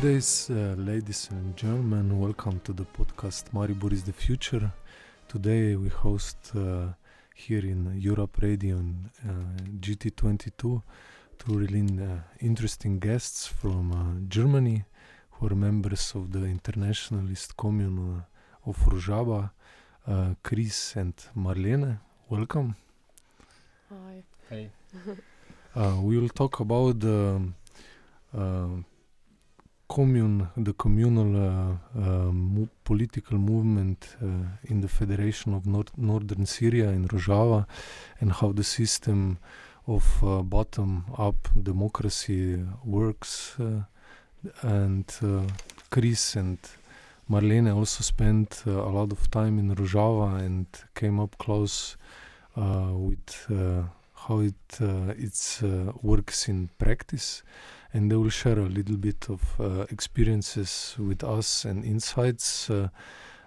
Good days, uh, ladies and gentlemen. Welcome to the podcast Maribor is the Future. Today we host uh, here in Europe Radio and uh, GT22 two really uh, interesting guests from uh, Germany who are members of the internationalist commune uh, of Rojava, Chris and Marlene. Welcome. Hi. Hey. we will talk about the commune, the communal uh, uh, mo political movement uh, in the Federation of Nord Northern Syria in Rojava, and how the system of bottom-up democracy works. and Chris and Marlene also spent uh, a lot of time in Rojava and came up close uh, with uh, how it it works in practice and they will share a little bit of uh, experiences with us and insights, uh,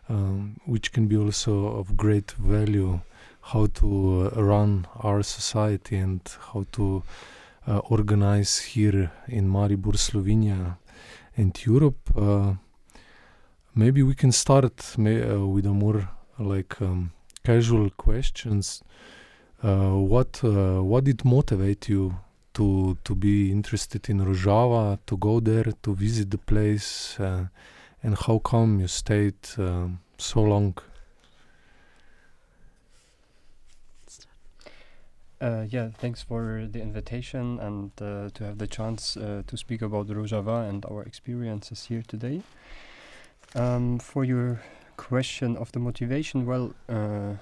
um, which can be also of great value. How to uh, run our society and how to uh, organize here in Maribor, Slovenia, and Europe. Uh, maybe we can start may, uh, with a more like um, casual questions. what what did motivate you to to be interested in Rojava, to go there, to visit the place, uh, and how come you stayed uh, so long? Uh, yeah, thanks for the invitation and uh, to have the chance uh, to speak about Rojava and our experiences here today. Um, for your question of the motivation, well, uh,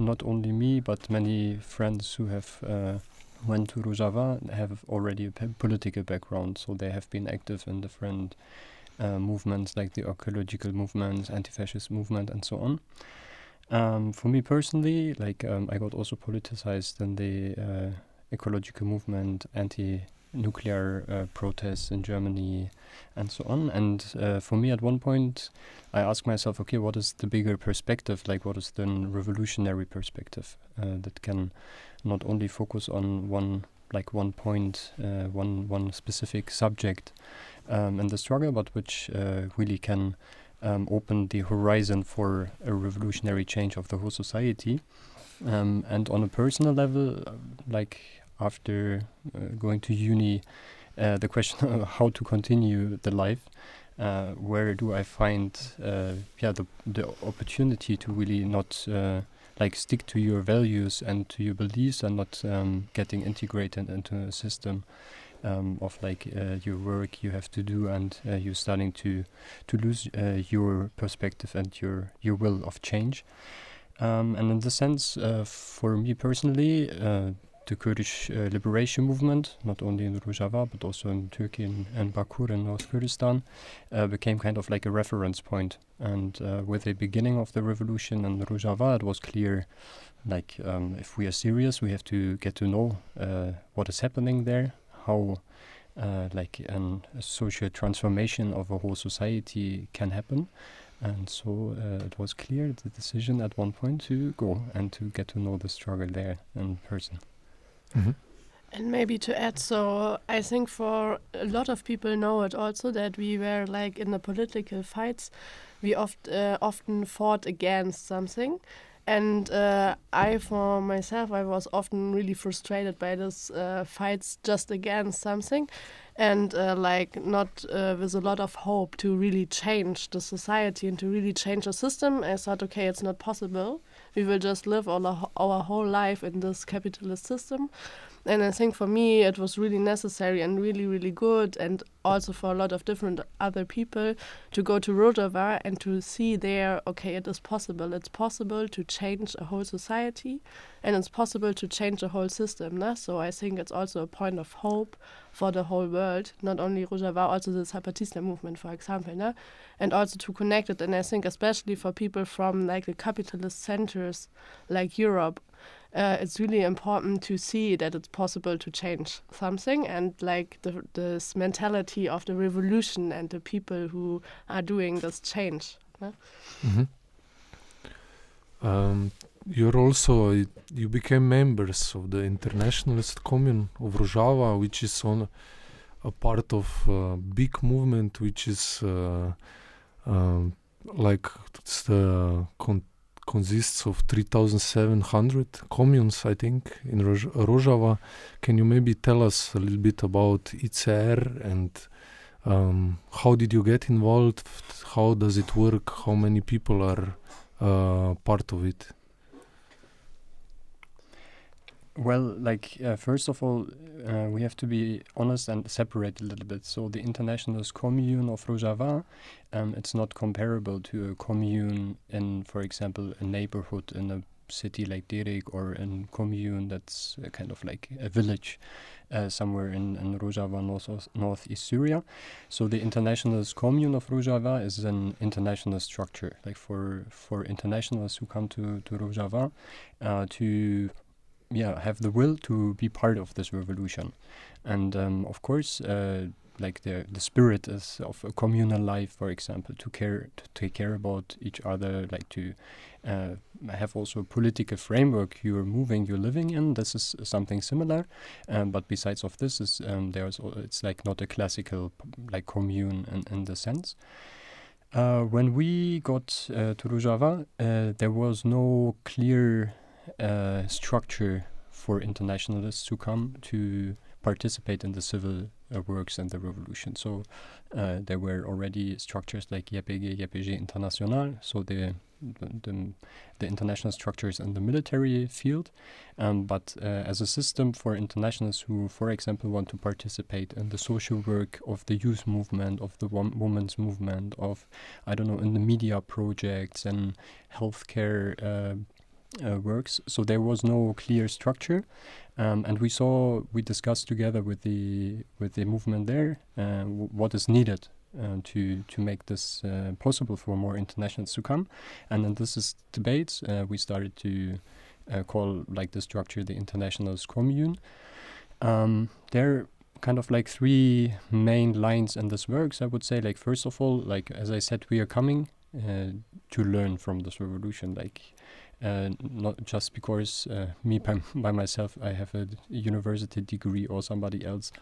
not only me, but many friends who have went to Rojava have already a political background, so they have been active in different uh, movements like the ecological movement, anti-fascist movement, and so on. Um, for me personally, like um, I got also politicized in the uh, ecological movement, anti-nuclear uh, protests in Germany, and so on. And uh, for me, at one point, I asked myself, okay, what is the bigger perspective? Like, what is the revolutionary perspective uh, that can not only focus on one like one point, uh, one one specific subject um, in the struggle, but which uh, really can um, open the horizon for a revolutionary change of the whole society. Um, and on a personal level, like after uh, going to uni, uh, the question of how to continue the life. Uh, where do I find yeah the the opportunity to really not like stick to your values and to your beliefs and not um, getting integrated into a system um, of like uh, your work you have to do and uh, you're starting to to lose uh, your perspective and your your will of change um, and in the sense for me personally the Kurdish uh, liberation movement, not only in Rojava but also in Turkey and, and Bakur in North Kurdistan, uh, became kind of like a reference point. And uh, with the beginning of the revolution in Rojava, it was clear, like um, if we are serious, we have to get to know uh, what is happening there, how uh, like an, a social transformation of a whole society can happen. And so uh, it was clear the decision at one point to go and to get to know the struggle there in person. Mm -hmm. And maybe to add, so I think for a lot of people know it also that we were like in the political fights, we oft uh, often fought against something, and uh, I for myself I was often really frustrated by these uh, fights just against something, and uh, like not uh, with a lot of hope to really change the society and to really change the system. I thought, okay, it's not possible we will just live all our, our whole life in this capitalist system. And I think for me, it was really necessary and really, really good, and also for a lot of different other people to go to Rojava and to see there, okay, it is possible. It's possible to change a whole society, and it's possible to change the whole system. Ne? So I think it's also a point of hope for the whole world, not only Rojava, also the Zapatista movement, for example, ne? and also to connect it. And I think especially for people from like the capitalist centers like Europe, uh, it's really important to see that it's possible to change something and like the this mentality of the revolution and the people who are doing this change. Mm -hmm. um, you're also you became members of the internationalist commune of Rojava, which is on a part of a big movement which is uh, um, like the con- consists of 3,700 communes, I think, in Roj- Rojava. Can you maybe tell us a little bit about ICR and um, how did you get involved? How does it work? How many people are uh, part of it? Well, like uh, first of all, uh, we have to be honest and separate a little bit. So the internationalist commune of Rojava, um, it's not comparable to a commune in, for example, a neighborhood in a city like Derik or a commune that's uh, kind of like a village uh, somewhere in, in Rojava, north, northeast Syria. So the internationalist commune of Rojava is an international structure, like for for internationalists who come to to Rojava uh, to yeah have the will to be part of this revolution. And um, of course uh, like the the spirit is of a communal life for example to care to take care about each other like to uh, have also a political framework you're moving you're living in. This is something similar. Um, but besides of this is um, there's it's like not a classical like commune in, in the sense. Uh, when we got uh, to Rojava, uh, there was no clear uh, structure for internationalists to come to participate in the civil uh, works and the revolution. So uh, there were already structures like YPG, YPG International, so the, the, the international structures in the military field, um, but uh, as a system for internationalists who, for example, want to participate in the social work of the youth movement, of the wom- women's movement, of, I don't know, in the media projects and healthcare uh, uh, works. So there was no clear structure, um, and we saw we discussed together with the with the movement there uh, what is needed uh, to to make this uh, possible for more internationals to come. And in this is debates, uh, we started to uh, call like the structure the internationals commune. Um, there kind of like three main lines in this works. I would say like first of all, like as I said, we are coming to learn from this revolution. Like uh, not just because uh, me by, by, myself I have a university degree or somebody else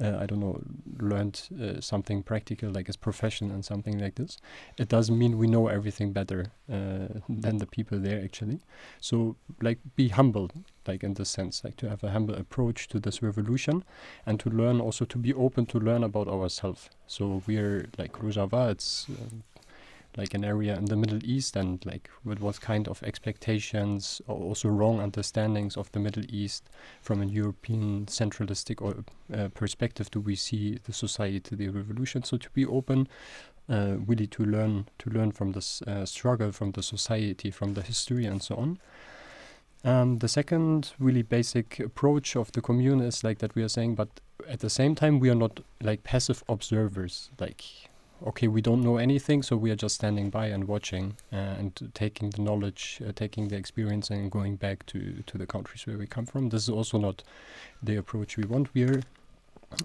uh, I don't know learned uh, something practical like his profession and something like this. It doesn't mean we know everything better uh, than the people there actually. So like be humble like in this sense like to have a humble approach to this revolution and to learn also to be open to learn about ourselves. So we're like Rojava it's like an area in the Middle East and like what kind of expectations or also wrong understandings of the Middle East from a European centralistic or uh, perspective do we see the society, the revolution? So to be open, uh, really to learn to learn from this uh, struggle, from the society, from the history, and so on. Um, the second really basic approach of the commune is like that we are saying, but at the same time we are not like passive observers, like okay, we don't know anything, so we are just standing by and watching uh, and taking the knowledge, uh, taking the experience, and going back to to the countries where we come from. This is also not the approach we want. We are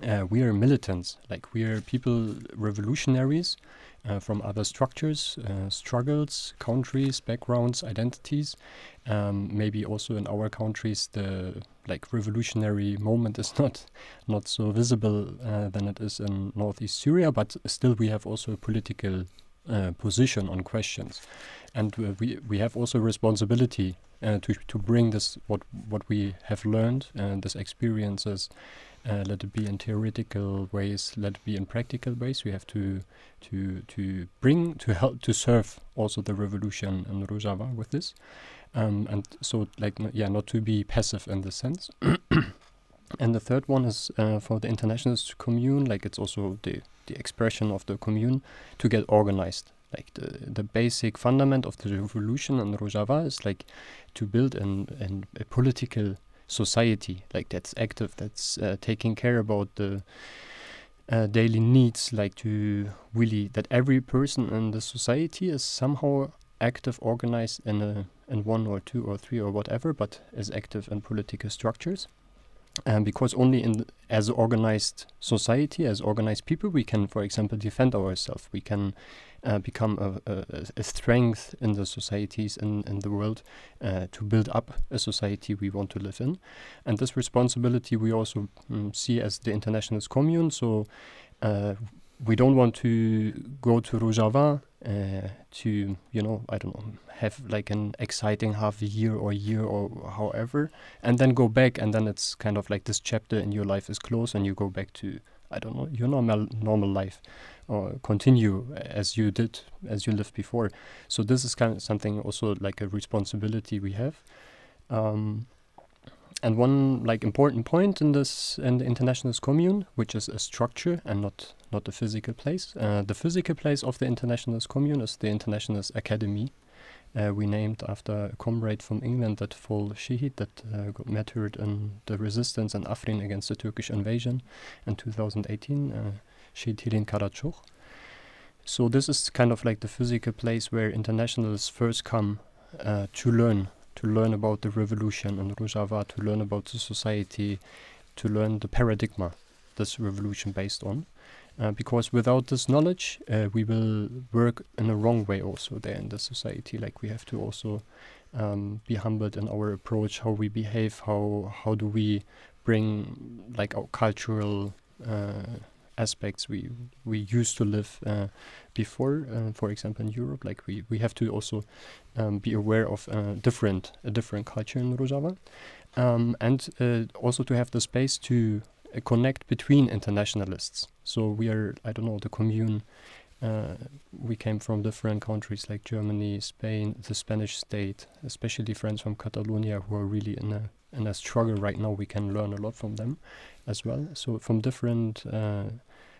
uh, we are militants, like we are people, revolutionaries uh, from other structures, uh, struggles, countries, backgrounds, identities. Um, maybe also in our countries, the like revolutionary moment is not not so visible uh, than it is in northeast Syria, but still we have also a political uh, position on questions, and uh, we we have also responsibility uh, to to bring this what what we have learned and this experiences uh, let it be in theoretical ways, let it be in practical ways. We have to to to bring to help to serve also the revolution in Rojava with this, um, and so like yeah, not to be passive in this sense. and the third one is uh, for the internationalist commune, like it's also the the expression of the commune to get organized. Like the the basic fundament of the revolution in Rojava is like to build an, an a political society like that's active that's uh, taking care about the uh, daily needs like to really that every person in the society is somehow active organized in a in one or two or three or whatever but is active in political structures um, because only in as organized society as organized people we can for example defend ourselves we can uh, become a, a, a, strength in the societies in, in the world uh, to build up a society we want to live in. And this responsibility we also um, see as the internationalist commune. So uh, we don't want to go to Rojava uh, to, you know, I don't know, have like an exciting half a year or year or however, and then go back, and then it's kind of like this chapter in your life is closed, and you go back to, I don't know, your normal normal life, or continue as you did as you lived before. So this is kind of something also like a responsibility we have. Um, and one like important point in this in the internationalist commune, which is a structure and not not a physical place. Uh, the physical place of the internationalist commune is the Internationalist Academy. Uh, we named after a comrade from England that fall Shahid that uh, got martyred in the resistance in Afrin against the Turkish invasion in 2018, uh, Shahid Helin. So this is kind of like the physical place where internationalists first come uh, to learn to learn about the revolution in Rojava, to learn about the society, to learn the paradigm this revolution based on. Uh, because without this knowledge, uh, we will work in a wrong way also there in the society. Like we have to also um, be humbled in our approach, how we behave, how how do we bring like our cultural uh, aspects we we used to live uh, before. Uh, for example, in Europe, like we we have to also um, be aware of uh, different a different culture in Rojava, um, and uh, also to have the space to uh, connect between internationalists. So we are I don't know the commune. Uh, we came from different countries like Germany, Spain, the Spanish state, especially friends from Catalonia who are really in a in a struggle right now. We can learn a lot from them as well. So from different uh,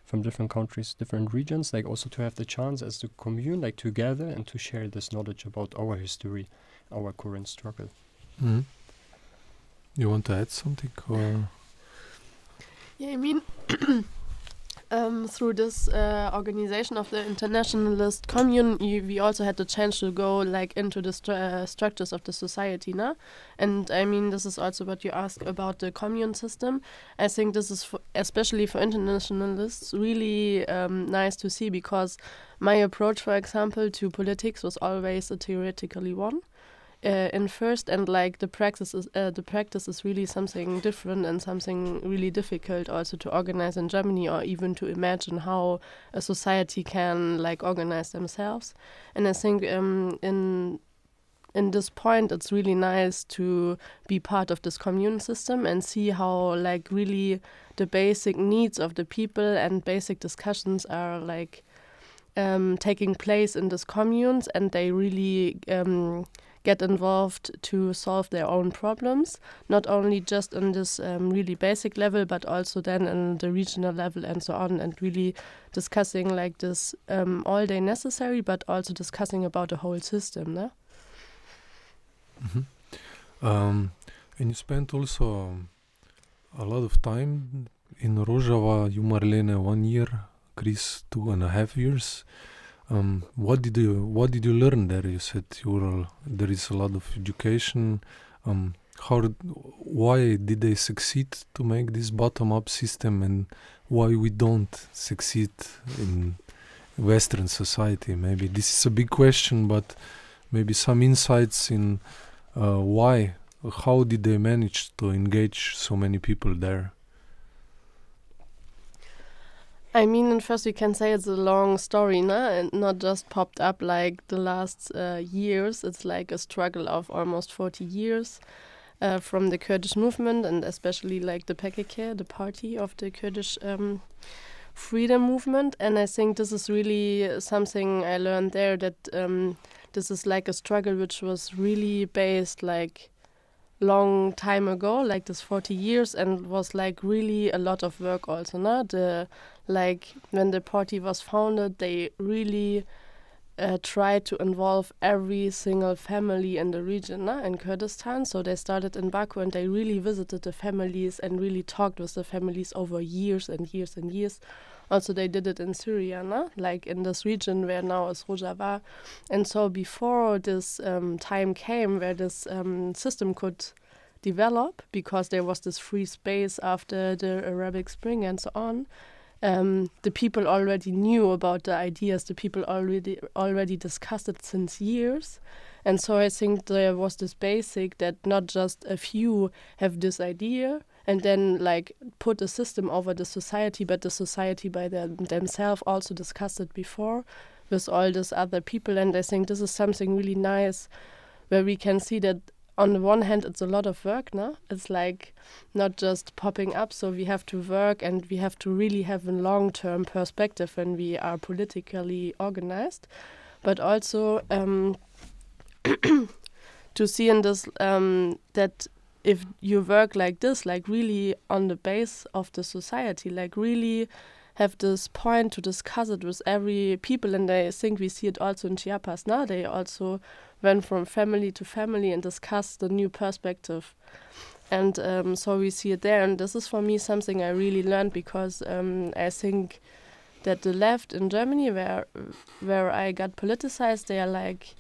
from different countries, different regions, like also to have the chance as the commune, like to gather and to share this knowledge about our history, our current struggle. Mm. You want to add something, or? Yeah, I mean. um, through this uh, organization of the internationalist commune, we also had the chance to go like into the stru uh, structures of the society, now. And I mean, this is also what you ask about the commune system. I think this is, especially for internationalists, really um, nice to see because my approach, for example, to politics was always a theoretically one uh, in first and like the practice is uh, the practice is really something different and something really difficult also to organize in Germany or even to imagine how a society can like organize themselves. And I think um, in in this point it's really nice to be part of this commune system and see how like really the basic needs of the people and basic discussions are like um, taking place in these communes and they really um, get involved to solve their own problems, not only just in this um, really basic level, but also then in the regional level and so on, and really discussing like this um, all day necessary, but also discussing about the whole system. Mm -hmm. um, and you spent also a lot of time in Rojava, you Marlene, one year, Chris, two and a half years. Um, what did you What did you learn there? You said you were, there is a lot of education. Um, how why did they succeed to make this bottom-up system, and why we don't succeed in Western society? Maybe this is a big question, but maybe some insights in uh, why. How did they manage to engage so many people there? I mean, first we can say it's a long story, no? and not just popped up like the last uh, years. It's like a struggle of almost 40 years uh, from the Kurdish movement and especially like the PKK, the party of the Kurdish um, freedom movement. And I think this is really something I learned there that um, this is like a struggle which was really based like long time ago, like this 40 years, and was like really a lot of work also. No? The like when the party was founded, they really uh, tried to involve every single family in the region no? in Kurdistan. So they started in Bakur and they really visited the families and really talked with the families over years and years and years. Also, they did it in Syria, no? like in this region where now is Rojava. And so, before this um, time came where this um, system could develop, because there was this free space after the Arabic Spring and so on, um, the people already knew about the ideas. The people already already discussed it since years, and so I think there was this basic that not just a few have this idea and then like put a system over the society, but the society by them, themselves also discussed it before with all these other people. And I think this is something really nice where we can see that on the one hand it's a lot of work no? It's like not just popping up. So we have to work and we have to really have a long term perspective when we are politically organized. But also um, to see in this um, that if you work like this like really on the base of the society like really have this point to discuss it with every people. And I think we see it also in Chiapas now. They also went from family to family and discussed the new perspective. And um, so we see it there. And this is for me something I really learned because um, I think that the left in Germany where where I got politicized they are like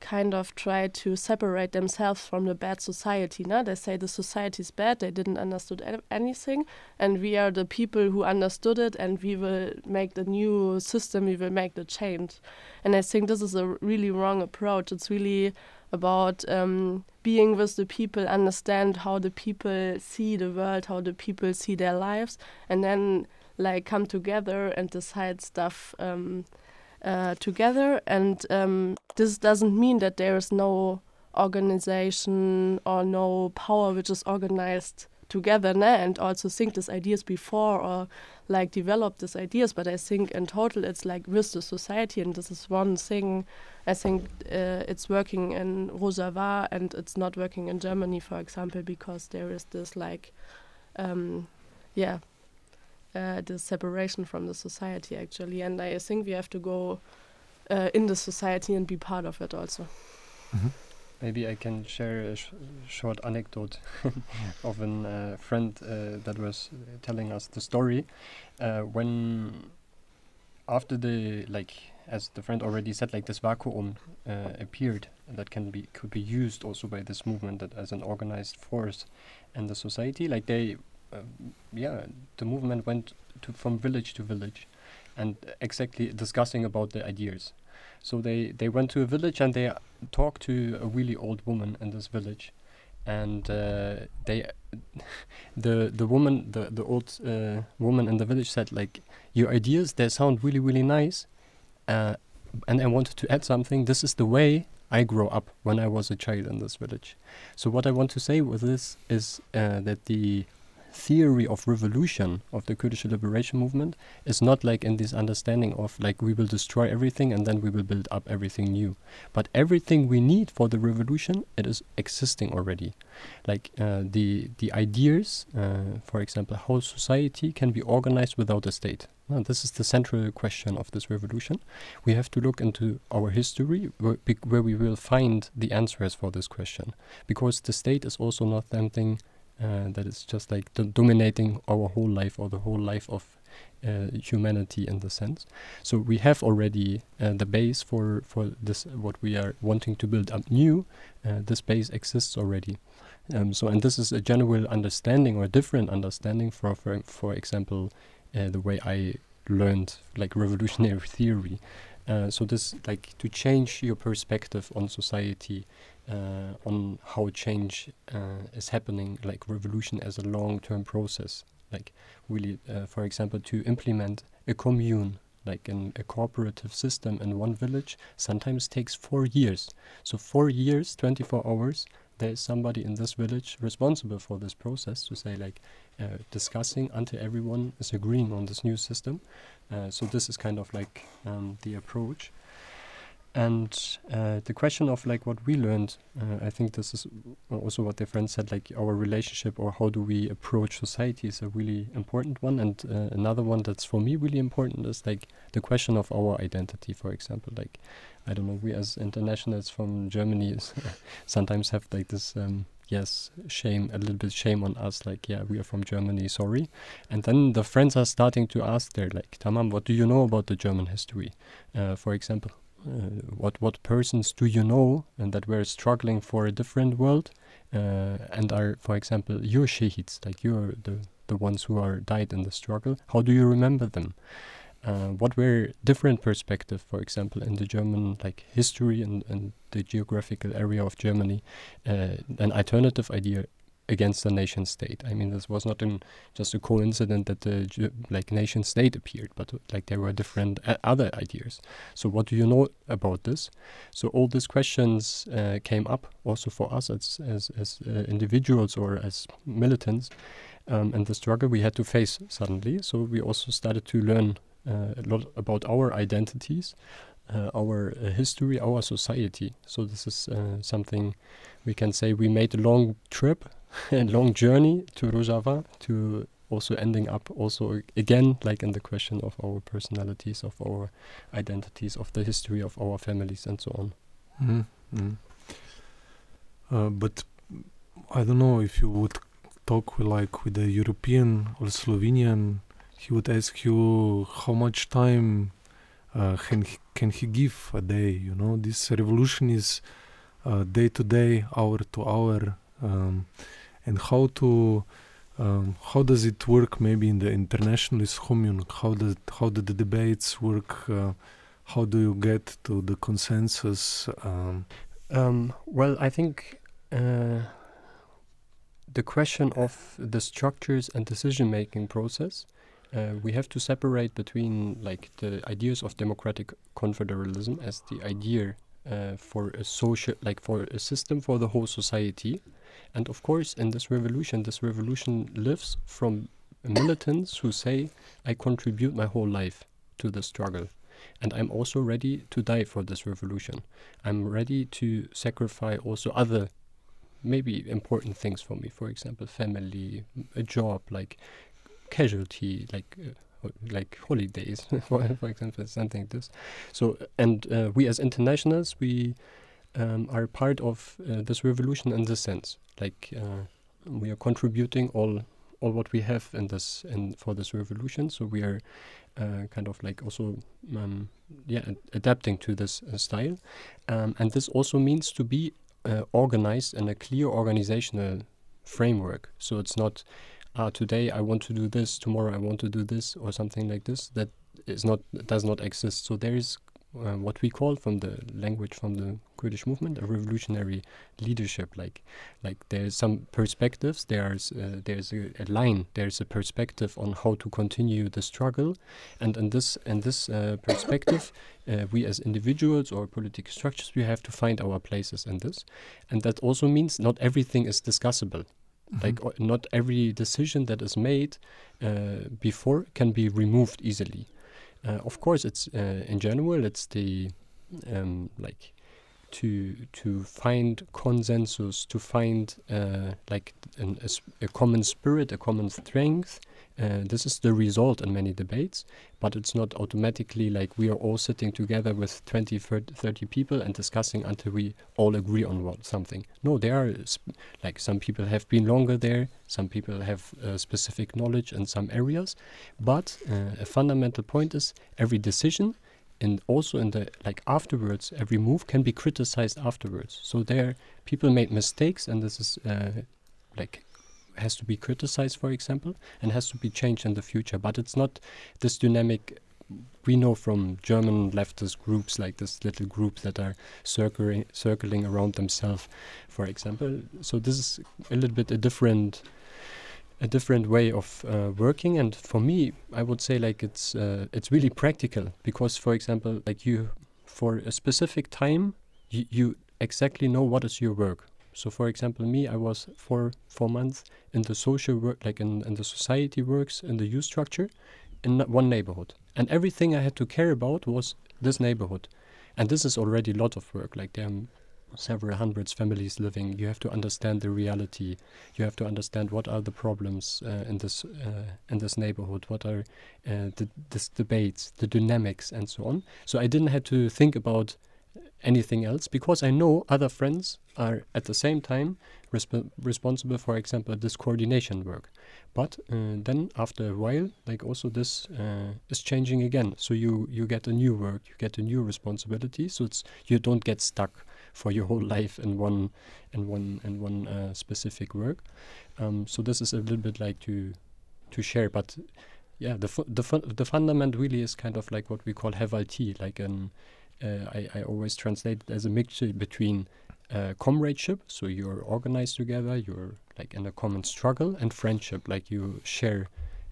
kind of try to separate themselves from the bad society now they say the society is bad they didn't understood anything and we are the people who understood it and we will make the new system we will make the change. And I think this is a really wrong approach. It's really about um, being with the people understand how the people see the world how the people see their lives and then like come together and decide stuff um, uh, together. And um, this doesn't mean that there is no organization or no power which is organized together and also think these ideas before or like develop these ideas. But I think in total it's like with the society. And this is one thing I think uh, it's working in Rojava and it's not working in Germany for example because there is this like um, yeah uh, the separation from the society actually. And I think we have to go uh, in the society and be part of it also. Mm -hmm. maybe I can share a sh short anecdote of a uh, friend uh, that was telling us the story. Uh, when after the like as the friend already said like this vacuum uh, appeared that can be could be used also by this movement that as an organized force in the society like they um, yeah, the movement went to from village to village, and exactly discussing about the ideas. So they they went to a village and they talked to a really old woman in this village, and uh, they the the woman the the old uh, woman in the village said like your ideas they sound really really nice, uh, and I wanted to add something. This is the way I grow up when I was a child in this village. So what I want to say with this is uh, that the theory of revolution of the Kurdish liberation movement is not like in this understanding of like we will destroy everything and then we will build up everything new. But everything we need for the revolution it is existing already. Like uh, the the ideas, uh, for example, how society can be organized without a state. Well, this is the central question of this revolution. We have to look into our history where, where we will find the answers for this question, because the state is also not something uh, that is just like dominating our whole life or the whole life of uh, humanity in the sense. So we have already uh, the base for for this what we are wanting to build up new. Uh, this base exists already. Um, so and this is a general understanding or a different understanding for for for example uh, the way I learned like revolutionary theory. Uh, so this like to change your perspective on society uh, on how change uh, is happening, like revolution as a long-term process. Like really, uh, for example, to implement a commune, like in a cooperative system in one village, sometimes takes four years. So four years, 24 hours, there is somebody in this village responsible for this process to say like uh, discussing until everyone is agreeing on this new system. Uh, so this is kind of like um, the approach and uh, the question of like what we learned uh, i think this is also what the friend said like our relationship or how do we approach society is a really important one. And uh, another one that's for me really important is like the question of our identity for example. Like i don't know we as internationals from germany sometimes have like this um, yes shame a little bit shame on us like yeah we are from germany sorry. And then the friends are starting to ask there like tamam what do you know about the german history? Uh, for example uh, what what persons do you know and that were struggling for a different world uh, and are for example your shahids like you're the the ones who are died in the struggle. How do you remember them? Uh, what were different perspectives, for example, in the German like history and, and the geographical area of Germany, uh, an alternative idea against the nation state. I mean, this was not in just a coincidence that the like nation state appeared, but like there were different uh, other ideas. So, what do you know about this? So, all these questions uh, came up also for us as as, as uh, individuals or as militants, um, and the struggle we had to face suddenly. So, we also started to learn uh, a lot about our identities. Uh, our uh, history, our society. So this is something we can say we made a long trip a long journey to Rojava to also ending up also again like in the question of our personalities of our identities of the history of our families and so on. Mm -hmm. uh, but i don't know if you would talk with, like with a european or slovenian he would ask you how much time uh, can, he, can he give a day you know? This revolution is day to day hour to hour um, and how to um, how does it work maybe in the internationalist commune how does how do the debates work? Uh, how do you get to the consensus um, um, well i think uh, the question of the structures and decision making process uh, we have to separate between like the ideas of democratic confederalism as the idea uh, for a social like for a system for the whole society and of course, in this revolution, this revolution lives from militants who say, I contribute my whole life to the struggle. And I'm also ready to die for this revolution. I'm ready to sacrifice also other, maybe important things for me. For example, family, a job, like casualty, like uh, like holidays, for, for example, something like this. So, and uh, we as internationals, we um, are part of uh, this revolution in this sense. Like uh, we are contributing all all what we have in this in for this revolution. So we are uh, kind of like also um, yeah ad adapting to this uh, style, um, and this also means to be uh, organized in a clear organizational framework. So it's not uh, today I want to do this, tomorrow I want to do this, or something like this. That is not does not exist. So there is uh, what we call from the language from the Kurdish movement a revolutionary leadership. Like, like there's some perspectives. There's uh, there's a, a, line. There's a perspective on how to continue the struggle, and in this in this uh, perspective, uh, we as individuals or political structures we have to find our places in this, and that also means not everything is discussable. Mm -hmm. Like not every decision that is made uh, before can be removed easily. Uh, of course, it's uh, in general it's the um, like to to find consensus, to find uh, like an, a, a, common spirit, a common strength. Uh, this is the result in many debates, but it's not automatically like we are all sitting together with 20, 30 people and discussing until we all agree on what, something. No, there are like some people have been longer there, some people have uh, specific knowledge in some areas, but uh, a fundamental point is every decision and also in the like afterwards every move can be criticized afterwards. So there people made mistakes and this is uh, like has to be criticized for example and has to be changed in the future. But it's not this dynamic we know from German leftist groups like this little group that are circling circling around themselves for example. So this is a little bit a different a different way of uh, working. And for me i would say like it's uh, it's really practical because for example like you for a specific time you, you exactly know what is your work. So for example me i was for four months in the social work like in, in the society works in the youth structure in one neighborhood. And everything i had to care about was this neighborhood. And this is already a lot of work. Like there several hundreds families living you have to understand the reality. You have to understand what are the problems uh, in this uh, in this neighborhood. What are uh, the this debates the dynamics and so on. So i didn't have to think about anything else because i know other friends are at the same time resp responsible for example this coordination work. But uh, then after a while like also this uh, is changing again. So you you get a new work you get a new responsibility. So it's you don't get stuck for your whole life in one in one in one uh, specific work. Um, so this is a little bit like to to share. But yeah, the fu- the fu- the fundament really is kind of like what we call hevalti, like an uh, I, I always translate it as a mixture between uh, comradeship, so you're organized together, you're like in a common struggle, and friendship, like you share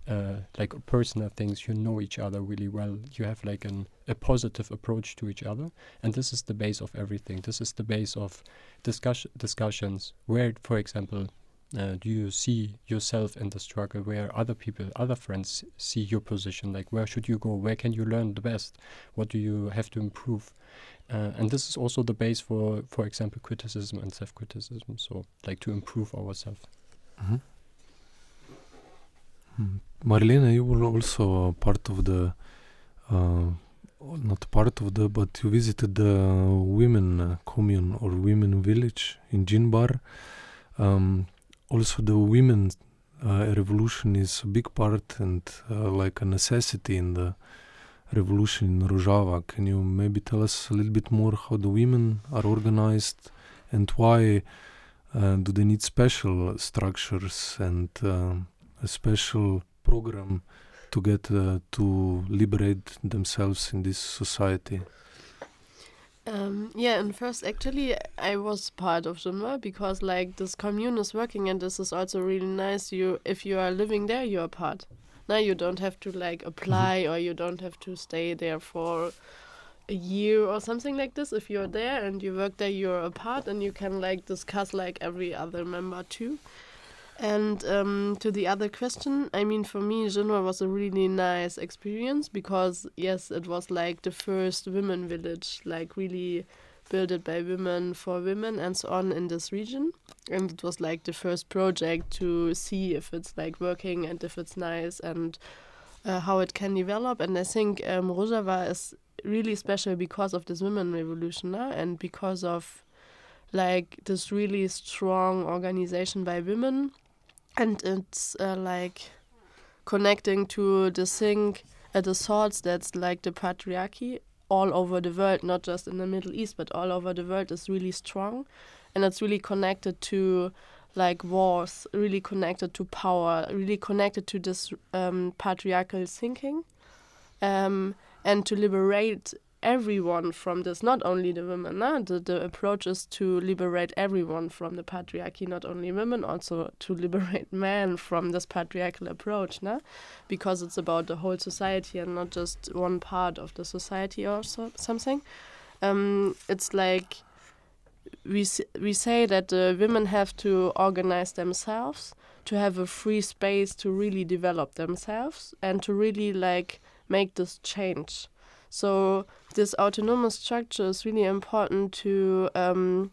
uh, like personal things, you know each other really well, you have like an, a positive approach to each other, and this is the base of everything. This is the base of discuss- discussions where, for example, uh, do you see yourself in the struggle where other people, other friends see your position? Like, where should you go? Where can you learn the best? What do you have to improve? Uh, and this is also the base for, for example, criticism and self criticism. So, like, to improve ourselves. Mm. Marlene, you were also part of the, uh, not part of the, but you visited the women uh, commune or women village in Jinwar. Um, also, the women uh, revolution is a big part and uh, like a necessity in the revolution in Rojava. Can you maybe tell us a little bit more how the women are organized and why uh, do they need special structures and a special program to get uh, to liberate themselves in this society? Um, yeah, and first, actually, I was part of Jinwar because, like, this commune is working, and this is also really nice. You, if you are living there, you are part. Now you don't have to like apply, or you don't have to stay there for a year or something like this. If you're there and you work there, you're a part, and you can like discuss like every other member too. And um, to the other question, I mean, for me, Jinwar was a really nice experience because, yes, it was like the first women village, like really built by women for women and so on in this region. And it was like the first project to see if it's like working and if it's nice and uh, how it can develop. And I think um, Rojava is really special because of this women revolution uh, and because of like this really strong organization by women and it's uh, like connecting to the thing at the thoughts that's like the patriarchy all over the world not just in the middle east but all over the world is really strong. And it's really connected to like wars really connected to power really connected to this um, patriarchal thinking. Um, and to liberate everyone from this, not only the women. No? The, the approach is to liberate everyone from the patriarchy, not only women, also to liberate men from this patriarchal approach, no? because it's about the whole society and not just one part of the society or so, something. Um, it's like we, we say that the women have to organize themselves to have a free space to really develop themselves and to really like make this change so this autonomous structure is really important to um,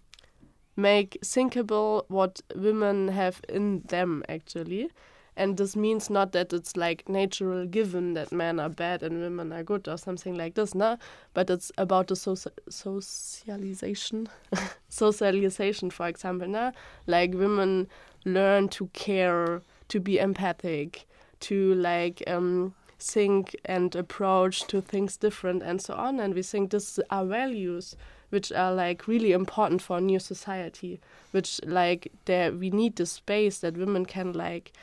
make thinkable what women have in them actually. And this means not that it's like natural given that men are bad and women are good or something like this, no? But it's about the soci socialization, socialization, for example, no? Like women learn to care, to be empathic, to like um, think and approach to things different and so on. And we think this are values which are like really important for a new society which like there we need the space that women can like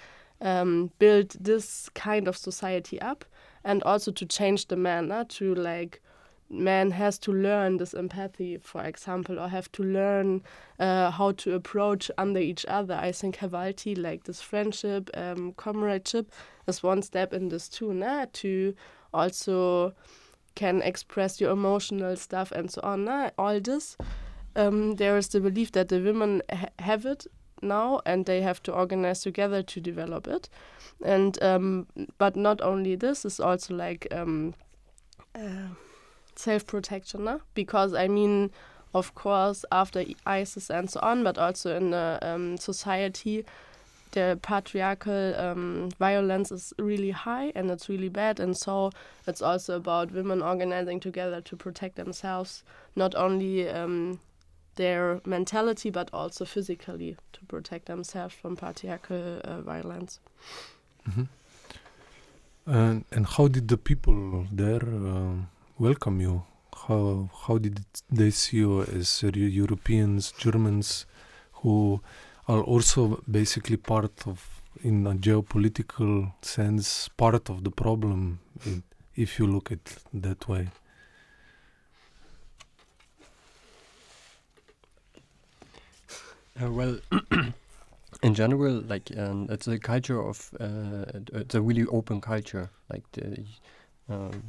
um, build this kind of society up and also to change the manner to like man has to learn this empathy, for example, or have to learn uh, how to approach under each other. I think Hevalti, like this friendship, um, comradeship, is one step in this too, nah? to also can express your emotional stuff and so on. Nah? All this, um, there is the belief that the women ha have it now and they have to organize together to develop it. And um, but not only this, is also like um, uh, self protection, no? because I mean, of course, after ISIS and so on, but also in the um, society, the patriarchal um, violence is really high and it's really bad. And so it's also about women organizing together to protect themselves, not only um, their mentality, but also physically to protect themselves from patriarchal uh, violence. Mm -hmm. and, and how did the people there? Uh welcome you? How how did they see you as Europeans, Germans, who are also basically part of in a geopolitical sense, part of the problem, if you look at that way. Uh, well, in general, like um, it's a culture of uh, it's a really open culture. Like the, um,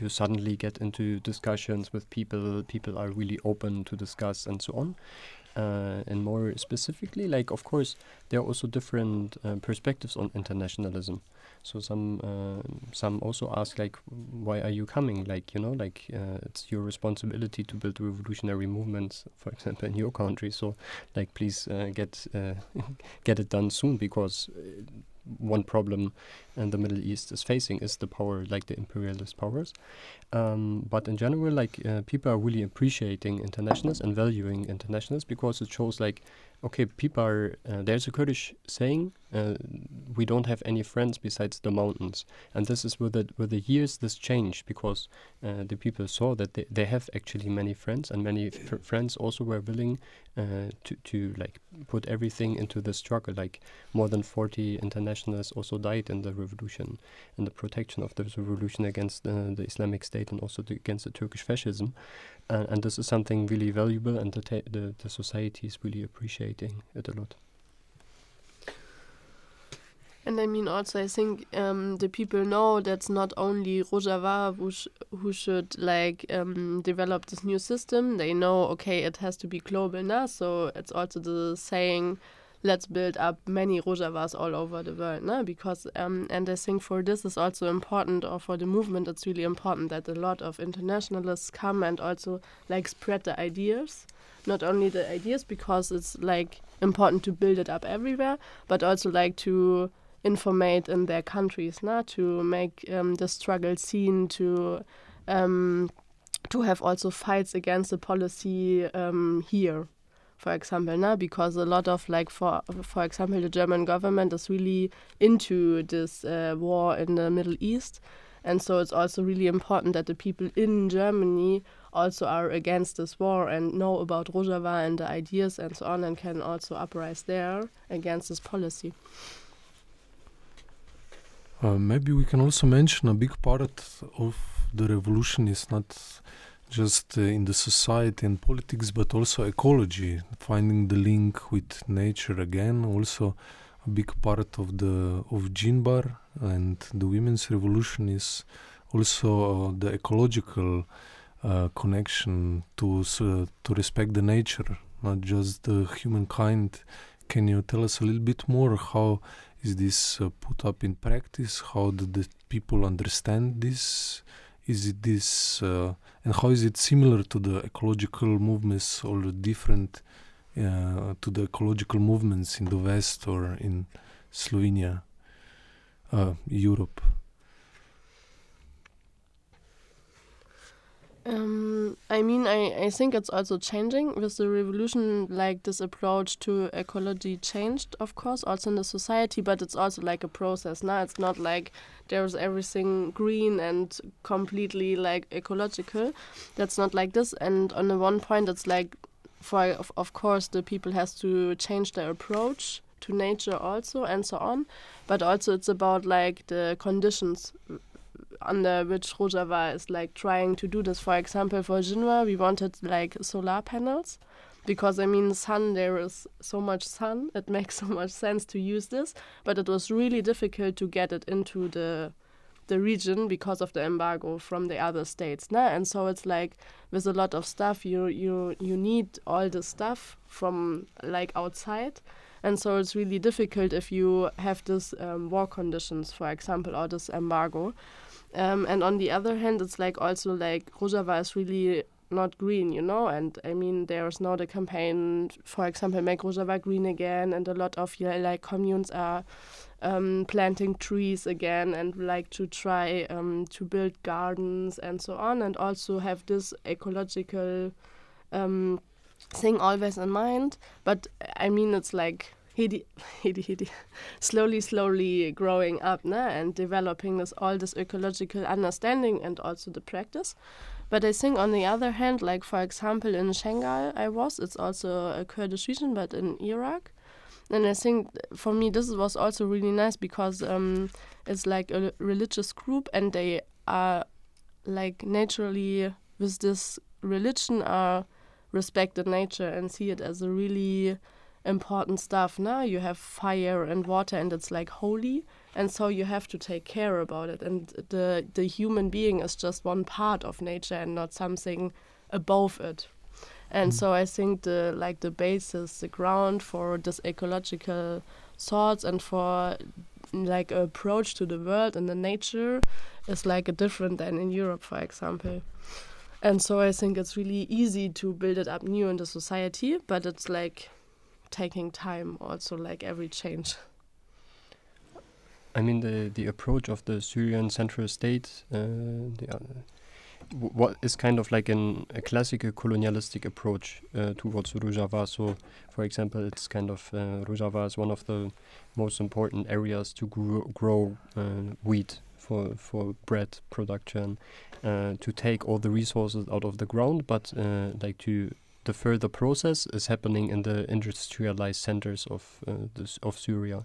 you suddenly get into discussions with people. People are really open to discuss and so on. Uh, and more specifically, like of course, there are also different uh, perspectives on internationalism. So some uh, some also ask like, why are you coming? Like you know, like uh, it's your responsibility to build revolutionary movements, for example, in your country. So like, please uh, get uh, get it done soon because one problem and the Middle East is facing is the power, like the imperialist powers. Um, but in general, like uh, people are really appreciating internationals and valuing internationals because it shows like okay, people are. Uh, there's a Kurdish saying, uh, "We don't have any friends besides the mountains," and this is with the with the years this changed because uh, the people saw that they, they have actually many friends, and many friends also were willing uh, to to like put everything into the struggle. Like more than forty internationals also died in the revolution, in the protection of the revolution against uh, the Islamic State and also the, against the Turkish fascism and, and this is something really valuable, and the, the the society is really appreciating it a lot. And I mean, also, I think um, the people know that's not only Rojava who, sh who should like um, develop this new system. They know, okay, it has to be global now. So it's also the saying, let's build up many Rojavas all over the world. No? Because, um, and I think for this is also important, or for the movement, it's really important that a lot of internationalists come and also like spread the ideas. Not only the ideas, because it's like important to build it up everywhere, but also like to informate in their countries, na? to make um, the struggle seen, to um, to have also fights against the policy um, here for example, now because a lot of like for for example the German government is really into this uh, war in the Middle East, and so it's also really important that the people in Germany also are against this war and know about Rojava and the ideas and so on, and can also uprise there against this policy. Uh, maybe we can also mention a big part of the revolution is not just uh, in the society and politics, but also ecology, finding the link with nature again. Also, a big part of the of Jinwar and the women's revolution is also uh, the ecological uh, connection to uh, to respect the nature, not just the humankind. Can you tell us a little bit more how is this uh, put up in practice? How do the people understand this? is it this uh, and how is it similar to the ecological movements or different uh, to the ecological movements in the west or in slovenia uh, europe Um, I mean, I, I think it's also changing with the revolution. Like this approach to ecology changed, of course, also in the society, but it's also like a process. Now it's not like there's everything green and completely like ecological. That's not like this. And on the one point, it's like, for of, of course, the people has to change their approach to nature also and so on. But also, it's about like the conditions under which Rojava is like trying to do this. For example, for Jinwar, we wanted like solar panels because I mean, sun, there is so much sun, it makes so much sense to use this, but it was really difficult to get it into the the region because of the embargo from the other states nah? and so it's like with a lot of stuff you you you need all the stuff from like outside and so it's really difficult if you have this um, war conditions for example or this embargo um, and on the other hand, it's like also like Rojava is really not green, you know. And I mean, there's now the campaign, for example, make Rojava green again, and a lot of like communes are um, planting trees again and like to try um, to build gardens and so on, and also have this ecological um, thing always in mind. But I mean, it's like slowly, slowly growing up nah, and developing this all this ecological understanding and also the practice. But I think on the other hand, like for example in Shangal, I was, it's also a Kurdish region, but in Iraq, and I think for me this was also really nice because um, it's like a religious group and they are like naturally with this religion are respected nature and see it as a really important stuff. Now you have fire and water and it's like holy and so you have to take care about it and the the human being is just one part of nature and not something above it and mm. so i think the like the basis the ground for this ecological thoughts and for like approach to the world and the nature is like a different than in europe for example and so i think it's really easy to build it up new in the society but it's like taking time also like every change I mean, the the approach of the Syrian central state, uh, the, uh, what is kind of like an, a classical colonialistic approach uh, towards Rojava. So, for example, it's kind of uh, Rojava is one of the most important areas to grow, grow uh, wheat for for bread production, uh, to take all the resources out of the ground, but uh, like to the further process is happening in the industrialized centers of uh, this, of Syria,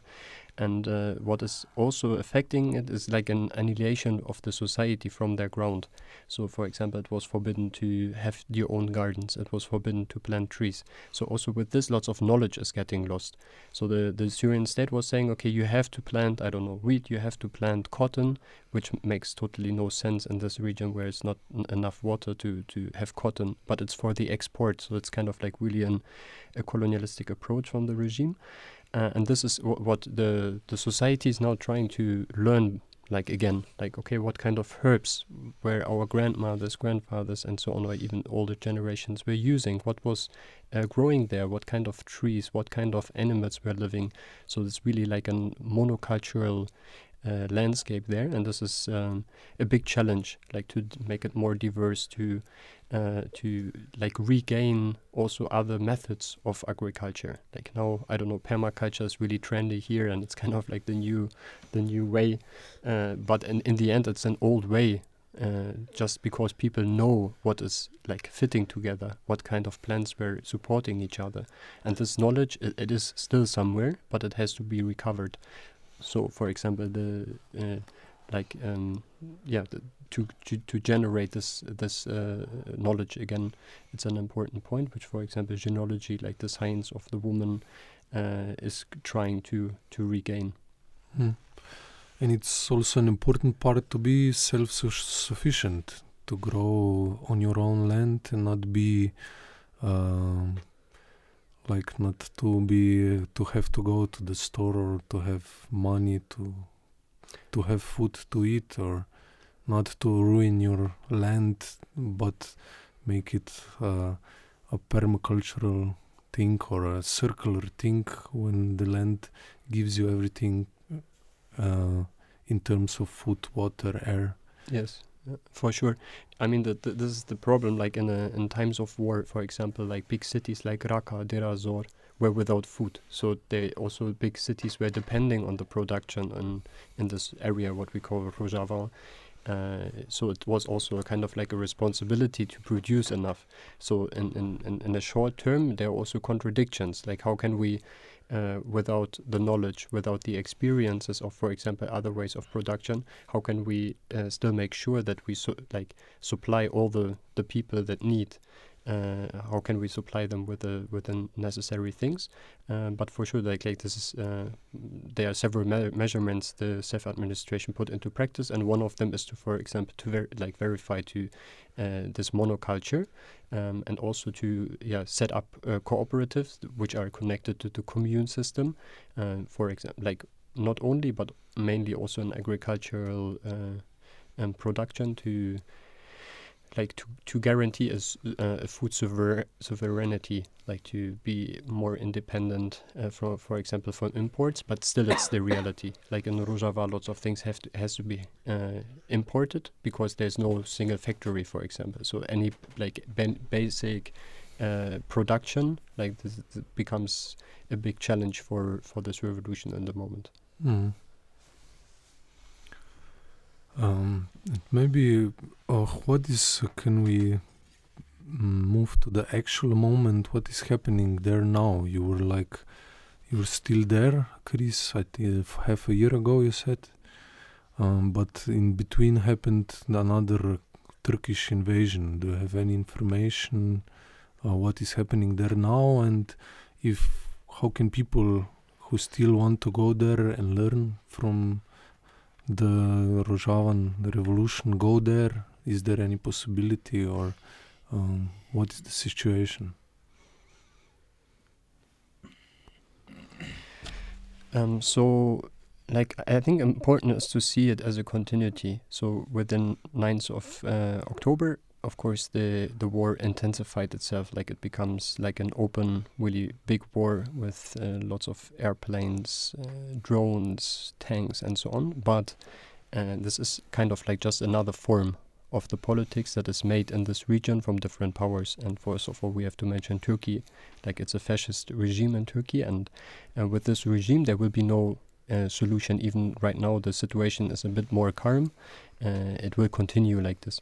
and uh, what is also affecting it is like an annihilation of the society from their ground. So, for example, it was forbidden to have your own gardens. It was forbidden to plant trees. So, also with this, lots of knowledge is getting lost. So, the the Syrian state was saying, okay, you have to plant, I don't know, wheat. You have to plant cotton, which makes totally no sense in this region where it's not enough water to to have cotton. But it's for the export, so it's kind of like really an a colonialistic approach from the regime. Uh, and this is what the the society is now trying to learn like again like okay what kind of herbs were our grandmothers grandfathers and so on or even older generations were using what was uh, growing there what kind of trees what kind of animals were living. So it's really like a monocultural uh, landscape there and this is um, a big challenge like to make it more diverse to uh, to like regain also other methods of agriculture. Like now, I don't know, permaculture is really trendy here, and it's kind of like the new, the new way. Uh, but in in the end, it's an old way. Uh, just because people know what is like fitting together, what kind of plants were supporting each other, and this knowledge it, it is still somewhere, but it has to be recovered. So, for example, the uh, like um, yeah the, to, to to generate this this uh, knowledge again it's an important point which for example Jineology like the science of the woman uh, is trying to to regain hmm. and it's also an important part to be self-sufficient to grow on your own land and not be um, like not to be to have to go to the store or to have money to to have food to eat or not to ruin your land but make it uh, a permacultural thing or a circular thing when the land gives you everything uh, in terms of food water air. Yes for sure i mean the, the, this is the problem like in a, in times of war for example like big cities like raqqa deir ez-zor were without food. So they also big cities were depending on the production in in this area, what we call Rojava. Uh, so it was also a kind of like a responsibility to produce enough. So in, in, in, in the short term, there are also contradictions. Like how can we, uh, without the knowledge, without the experiences of, for example, other ways of production, how can we uh, still make sure that we su- like supply all the, the people that need uh, how can we supply them with the with the necessary things? Uh, but for sure like, like this is uh, there are several me measurements the CEF administration put into practice and one of them is to for example to ver like verify to uh, this monoculture um, and also to yeah set up uh, cooperatives which are connected to the commune system for example like not only but mainly also in agricultural um, production to like to to guarantee a food sover sovereignty, like to be more independent uh, from, for example, from imports. But still, it's the reality. Like in Rojava, lots of things have to has to be uh, imported because there's no single factory, for example. So any like basic uh, production like this, this, becomes a big challenge for for this revolution in the moment. Mm. Um, maybe uh, what is uh, can we move to the actual moment? What is happening there now? You were like you're still there, Chris. I think half a year ago you said. Um, but in between happened another Turkish invasion. Do you have any information uh, what is happening there now, and if how can people who still want to go there and learn from the Rojavan revolution go there? Is there any possibility, or um, what is the situation? Um, so, like, I think important is to see it as a continuity. So, within 9th of uh, October, of course, the the war intensified itself. Like, it becomes like an open, really big war with uh, lots of airplanes, uh, drones, tanks, and so on. But uh, this is kind of like just another form of the politics that is made in this region from different powers. And first of all, we have to mention Turkey, like it's a fascist regime in Turkey, and uh, with this regime, there will be no uh, solution. Even right now, the situation is a bit more calm. Uh, it will continue like this.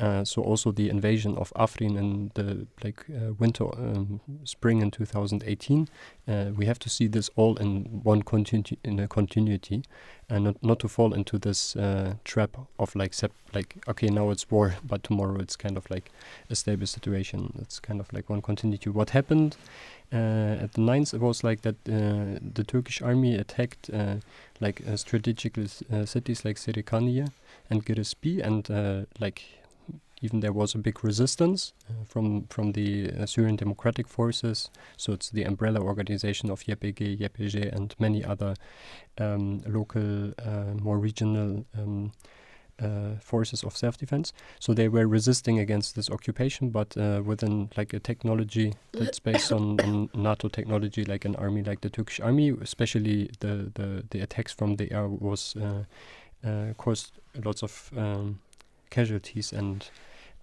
Uh, so also the invasion of Afrin in the like uh, winter, um, spring in 2018, uh, we have to see this all in one continu- in a continuity, and not not to fall into this uh, trap of like sep- like okay now it's war, but tomorrow it's kind of like a stable situation. It's kind of like one continuity. What happened uh, at the 9th it was like that uh, the Turkish army attacked like strategic cities like Serikaniye and Girespi and like even there was a big resistance uh, from from the uh, Syrian Democratic Forces. So it's the umbrella organization of YPG, YPJ, and many other um, local, uh, more regional. Um, uh, forces of self-defense. So they were resisting against this occupation, but uh, within like a technology that's based on, on, NATO technology, like an army like the Turkish army, especially the the, the attacks from the air was uh, caused lots of um, casualties and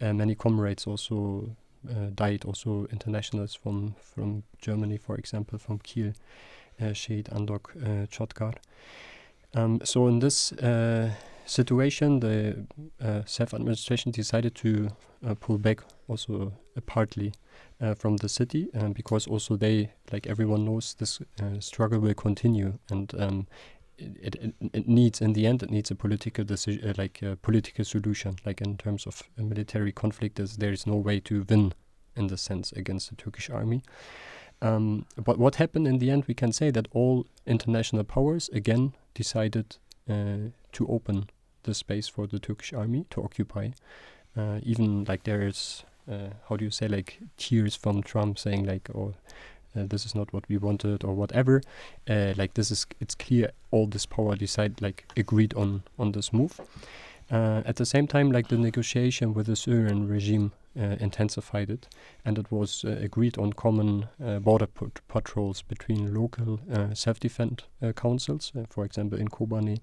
uh, many comrades also uh, died, also internationals from from Germany, for example, from Kiel, uh, Shahid Andok Chotkar. Um, so in this situation, the uh, self-administration decided to uh, pull back also uh, partly from the city because also they, like everyone knows, this struggle will continue and um, it, it, it, needs in the end it needs a political decision uh, like a political solution. Like in terms of a military conflict there is no way to win in the sense against the Turkish army. Um, but what happened in the end we can say that all international powers again decided uh, to open the space for the Turkish army to occupy. Uh, even like there is uh, how do you say like tears from Trump saying like oh uh, this is not what we wanted or whatever uh, like this is it's clear all this power decide like agreed on on this move uh, at the same time like the negotiation with the syrian regime uh, intensified it, and it was uh, agreed on common uh, border pat patrols between local self-defense councils, for example in Kobani,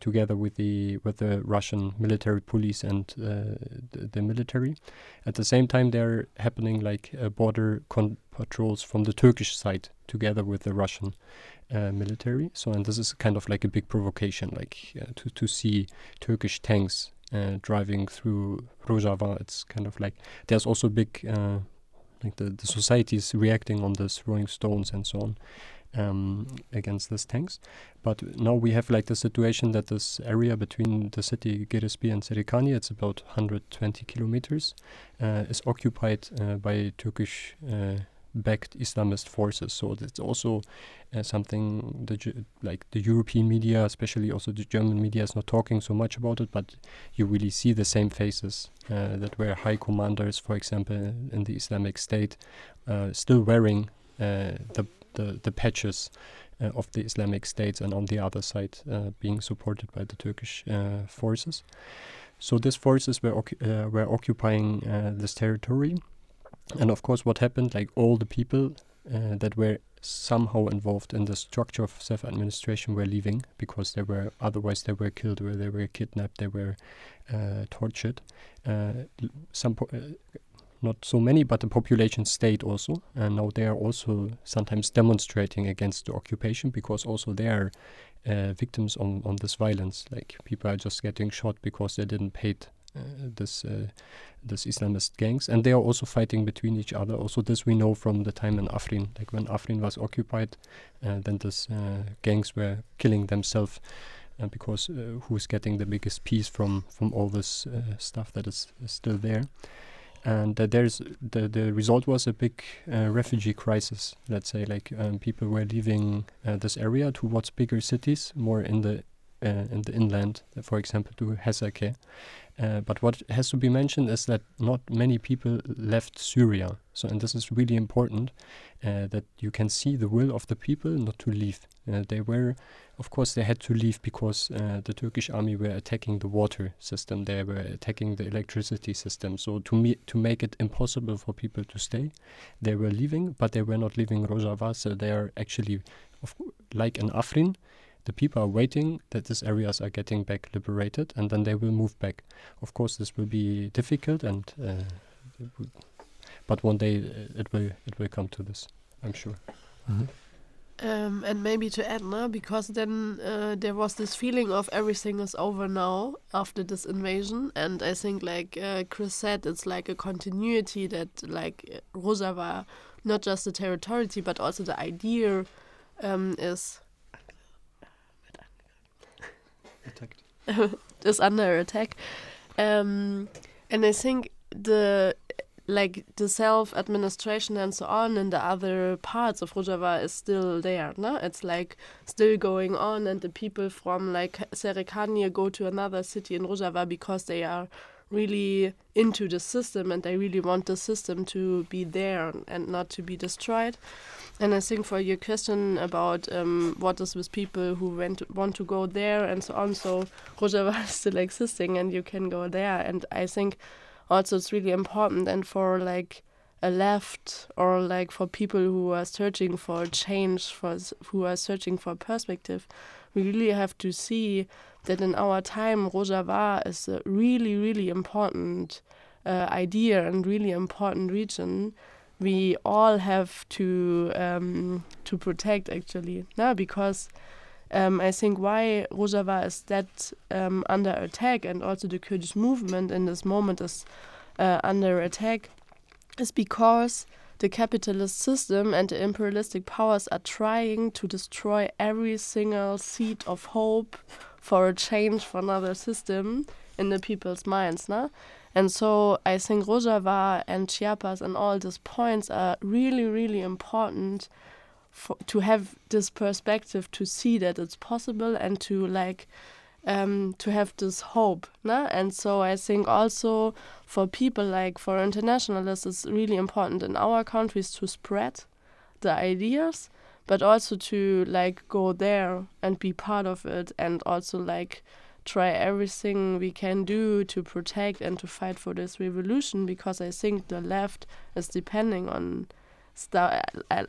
together with the with the Russian military police and the, the, military. At the same time, they're happening like border patrols from the Turkish side together with the Russian uh, military. So, and this is kind of like a big provocation, like uh, to to see Turkish tanks uh, driving through Rojava. It's kind of like there's also big uh, like the the society is reacting on this, throwing stones and so on. Um, against these tanks. But now we have like the situation that this area between the city Girespi and Serikani, it's about 120 kilometers, uh, is occupied uh, by Turkish backed Islamist forces. So it's also uh, something the like the European media, especially also the German media, is not talking so much about it. But you really see the same faces uh, that were high commanders, for example, in the Islamic State, uh, still wearing uh, the, the the patches. Uh, of the Islamic States, and on the other side, uh, being supported by the Turkish forces. So these forces were were occupying this territory, and of course, what happened, like all the people uh, that were somehow involved in the structure of self-administration were leaving because they were otherwise they were killed or they were kidnapped, they were uh, tortured. Uh, some uh, not so many, but the population stayed also, and now they are also sometimes demonstrating against the occupation because also they are uh, victims on, on this violence. Like people are just getting shot because they didn't pay this this Islamist gangs, and they are also fighting between each other. Also, this we know from the time in Afrin, like when Afrin was occupied, then these gangs were killing themselves. Uh, because uh, who's getting the biggest piece from from all this uh, stuff that is, is, still there and there's the the result was a big refugee crisis let's say like um, people were leaving this area towards bigger cities more in the in the inland for example to Hasakeh uh, but what has to be mentioned is that not many people left Syria. So, and this is really important uh, that you can see the will of the people not to leave. Uh, they were, of course, they had to leave because uh, the Turkish army were attacking the water system. They were attacking the electricity system. So, to me, to make it impossible for people to stay, they were leaving, but they were not leaving Rojava. So, they are actually, like in Afrin the people are waiting that these areas are getting back liberated and then they will move back. Of course, this will be difficult, and uh, but one day uh, it will it will come to this. I'm sure. Mm -hmm. Um, and maybe to add now, because then uh, there was this feeling of everything is over now after this invasion, and I think, like uh, Chris said, it's like a continuity that, like Rojava, not just the territory, but also the idea um, is attacked. is under attack. Um, and I think the like the self administration and so on in the other parts of Rojava is still there. No? It's like still going on, and the people from like Serikania go to another city in Rojava because they are really into the system and they really want the system to be there and not to be destroyed. And I think for your question about um, what is with people who went want to go there and so on, so Rojava is still existing and you can go there. And I think also it's really important and for like a left or like for people who are searching for change, for who are searching for perspective, we really have to see that in our time Rojava is a really, really important uh, idea and really important region. We all have to um, to protect actually. Now because um, I think why Rojava is that um, under attack and also the Kurdish movement in this moment is uh, under attack is because the capitalist system and the imperialistic powers are trying to destroy every single seed of hope for a change for another system in the people's minds. Now, and so I think Rojava and Chiapas and all these points are really, really important for, to have this perspective to see that it's possible and to like um, to have this hope. And so I think also for people like for internationalists, it's really important in our countries to spread the ideas, but also to like go there and be part of it and also like try everything we can do to protect and to fight for this revolution because I think the left is depending on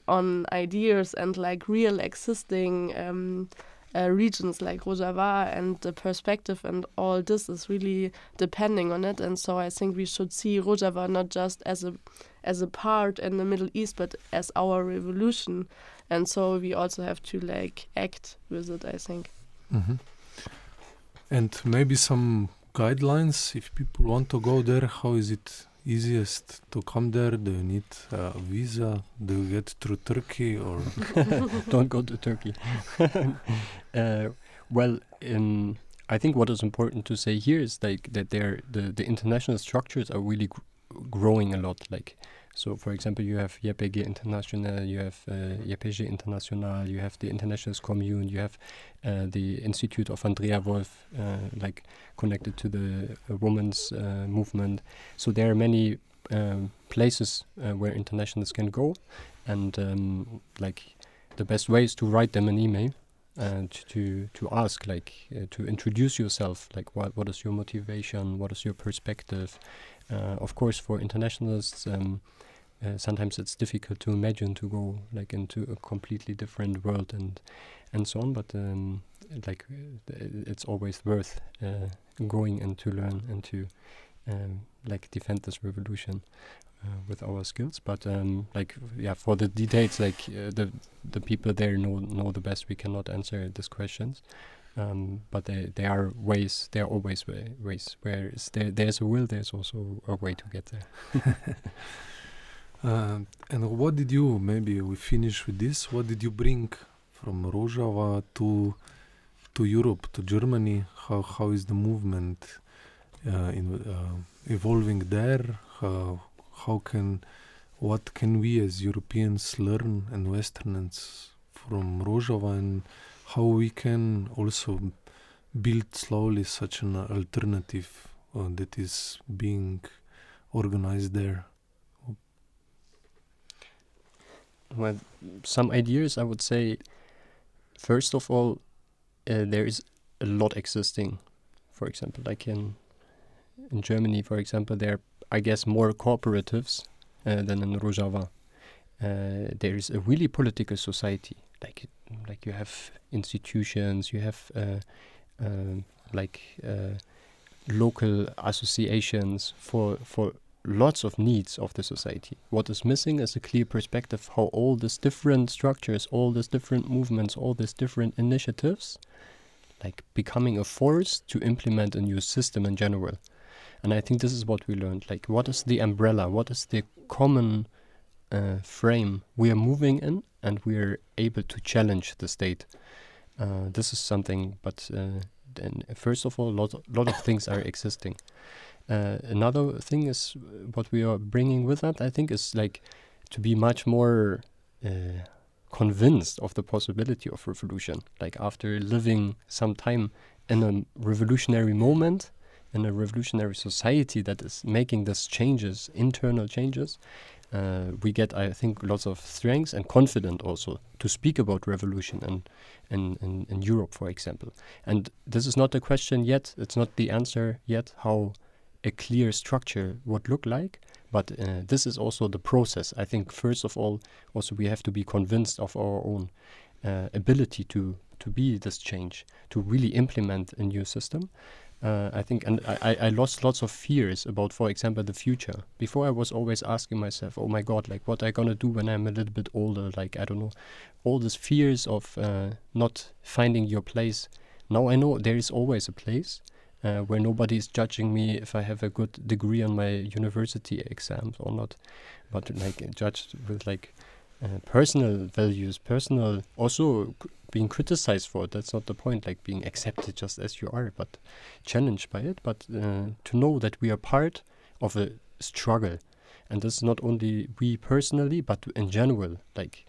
on ideas and like real existing um, uh, regions like Rojava and the perspective and all this is really depending on it and so I think we should see Rojava not just as a as a part in the Middle East but as our revolution and so we also have to like act with it I think. Mm -hmm. And maybe some guidelines if people want to go there. How is it easiest to come there? Do you need a visa? Do you get through Turkey or don't go to Turkey? uh, well, I think what is important to say here is like that there the the international structures are really gr growing a lot. Like so, for example, you have YPG International, you have uh, YPJ International, you have the Internationalist Commune, you have uh, the Institute of Andrea Wolf, uh, like connected to the uh, women's uh, movement. So there are many um, places uh, where internationalists can go, and um, like the best way is to write them an email and to to ask like uh, to introduce yourself like what what is your motivation what is your perspective uh, of course for internationalists um, uh, sometimes it's difficult to imagine to go like into a completely different world and and so on but um, like uh, it's always worth uh, going and to learn and to um, like defend this revolution uh, with our skills but um, like yeah for the details like uh, the the people there know know the best we cannot answer these questions Um, but there, there are ways. There are always way, ways. Where there, there's a will, there's also a way to get there. uh, and what did you? Maybe we finish with this. What did you bring from Rojava to to Europe, to Germany? How how is the movement uh, in, uh, evolving there? How how can what can we as Europeans learn and Westerners from Rojava and how we can also build slowly such an alternative uh, that is being organized there? Some ideas I would say. First of all, uh, there is a lot existing. For example, like in in Germany, for example, there are, I guess, more cooperatives uh, than in Rojava. Uh, there is a really political society. Like like you have institutions, you have uh, uh, like uh, local associations for for lots of needs of the society. What is missing is a clear perspective how all these different structures, all these different movements, all these different initiatives, like becoming a force to implement a new system in general. And I think this is what we learned. Like, what is the umbrella? What is the common uh, frame we are moving in, and we are able to challenge the state. Uh, this is something, but uh, then first of all, lot, lot of things are existing. Uh, another thing is what we are bringing with that. I think is like to be much more uh, convinced of the possibility of revolution. Like after living some time in a revolutionary moment, in a revolutionary society that is making these changes, internal changes, uh, we get, I think, lots of strength and confidence also to speak about revolution and in, in, in Europe, for example. And this is not a question yet. It's not the answer yet how a clear structure would look like. But uh, this is also the process. I think first of all, also we have to be convinced of our own uh, ability to to be this change, to really implement a new system, uh, I think, and I, I lost lots of fears about, for example, the future. Before I was always asking myself, oh my God, like what I gonna do when I'm a little bit older? Like, I don't know, all these fears of uh, not finding your place. Now I know there is always a place uh, where nobody is judging me if I have a good degree on my university exams or not, but like judged with like uh, personal values, personal also being criticized for it. That's not the point, like being accepted just as you are, but challenged by it. But uh, to know that we are part of a struggle, and this is not only we personally, but in general. Like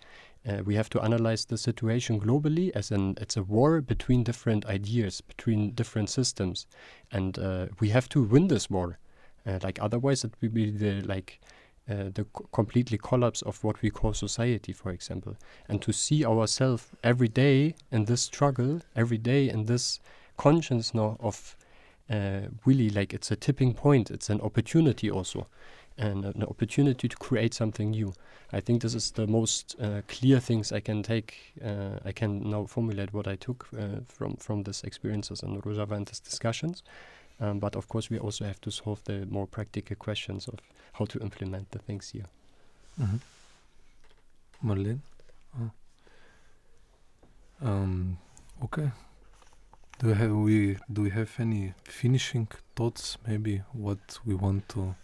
uh, we have to analyze the situation globally, as in it's a war between different ideas, between different systems, and uh, we have to win this war. Uh, like otherwise, it will be the like uh, the co completely collapse of what we call society, for example, and to see ourselves every day in this struggle, every day in this conscience now of uh, really like it's a tipping point, it's an opportunity also, and an opportunity to create something new. I think this is the most uh, clear things I can take. Uh, I can now formulate what I took uh, from from these experiences and these discussions. Um, but of course, we also have to solve the more practical questions of how to implement the things here. Mm-hmm. Marlene? Oh. Um, okay. Do we have we do we have any finishing thoughts? Maybe what we want to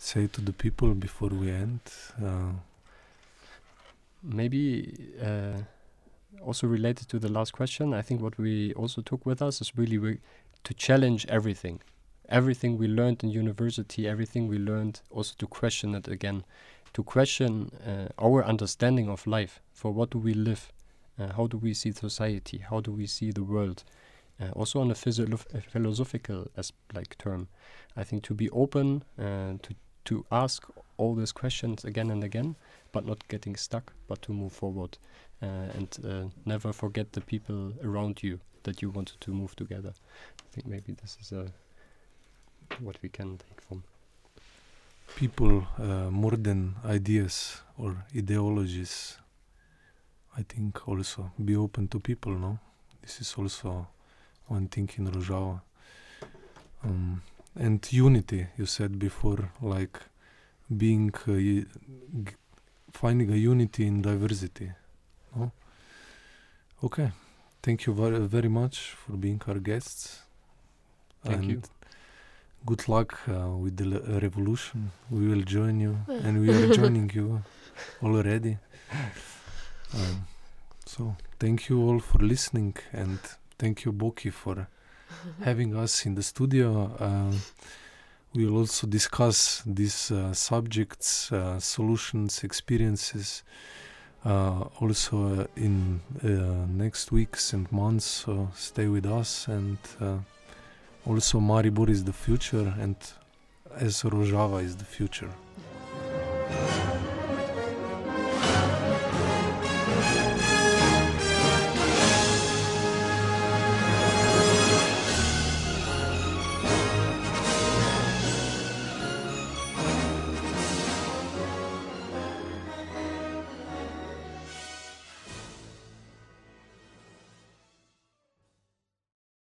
say to the people before we end. Uh, maybe uh, also related to the last question. I think what we also took with us is really re- to challenge everything everything we learned in university, everything we learned, also to question it again, to question uh, our understanding of life. For what do we live? Uh, how do we see society? How do we see the world? Uh, also on a, a philosophical as like term, I think to be open uh, to to ask all these questions again and again, but not getting stuck, but to move forward uh, and uh, never forget the people around you that you wanted to move together. I think maybe this is a what we can take from people uh, more than ideas or ideologies. I think also be open to people. No, this is also one thing in Rojava. Um, and unity, you said before, like being uh, finding a unity in diversity. No? Okay. thank you very, very much for being our guests. Thank and you. Good luck uh, with the le- revolution. We will join you, and we are joining you already. Um, so, thank you all for listening, and thank you, Boki, for having us in the studio. Uh, we will also discuss these uh, subjects, uh, solutions, experiences, uh, also uh, in uh, next weeks and months. So stay with us, and uh, also Maribor is the future, and as Rojava is the future.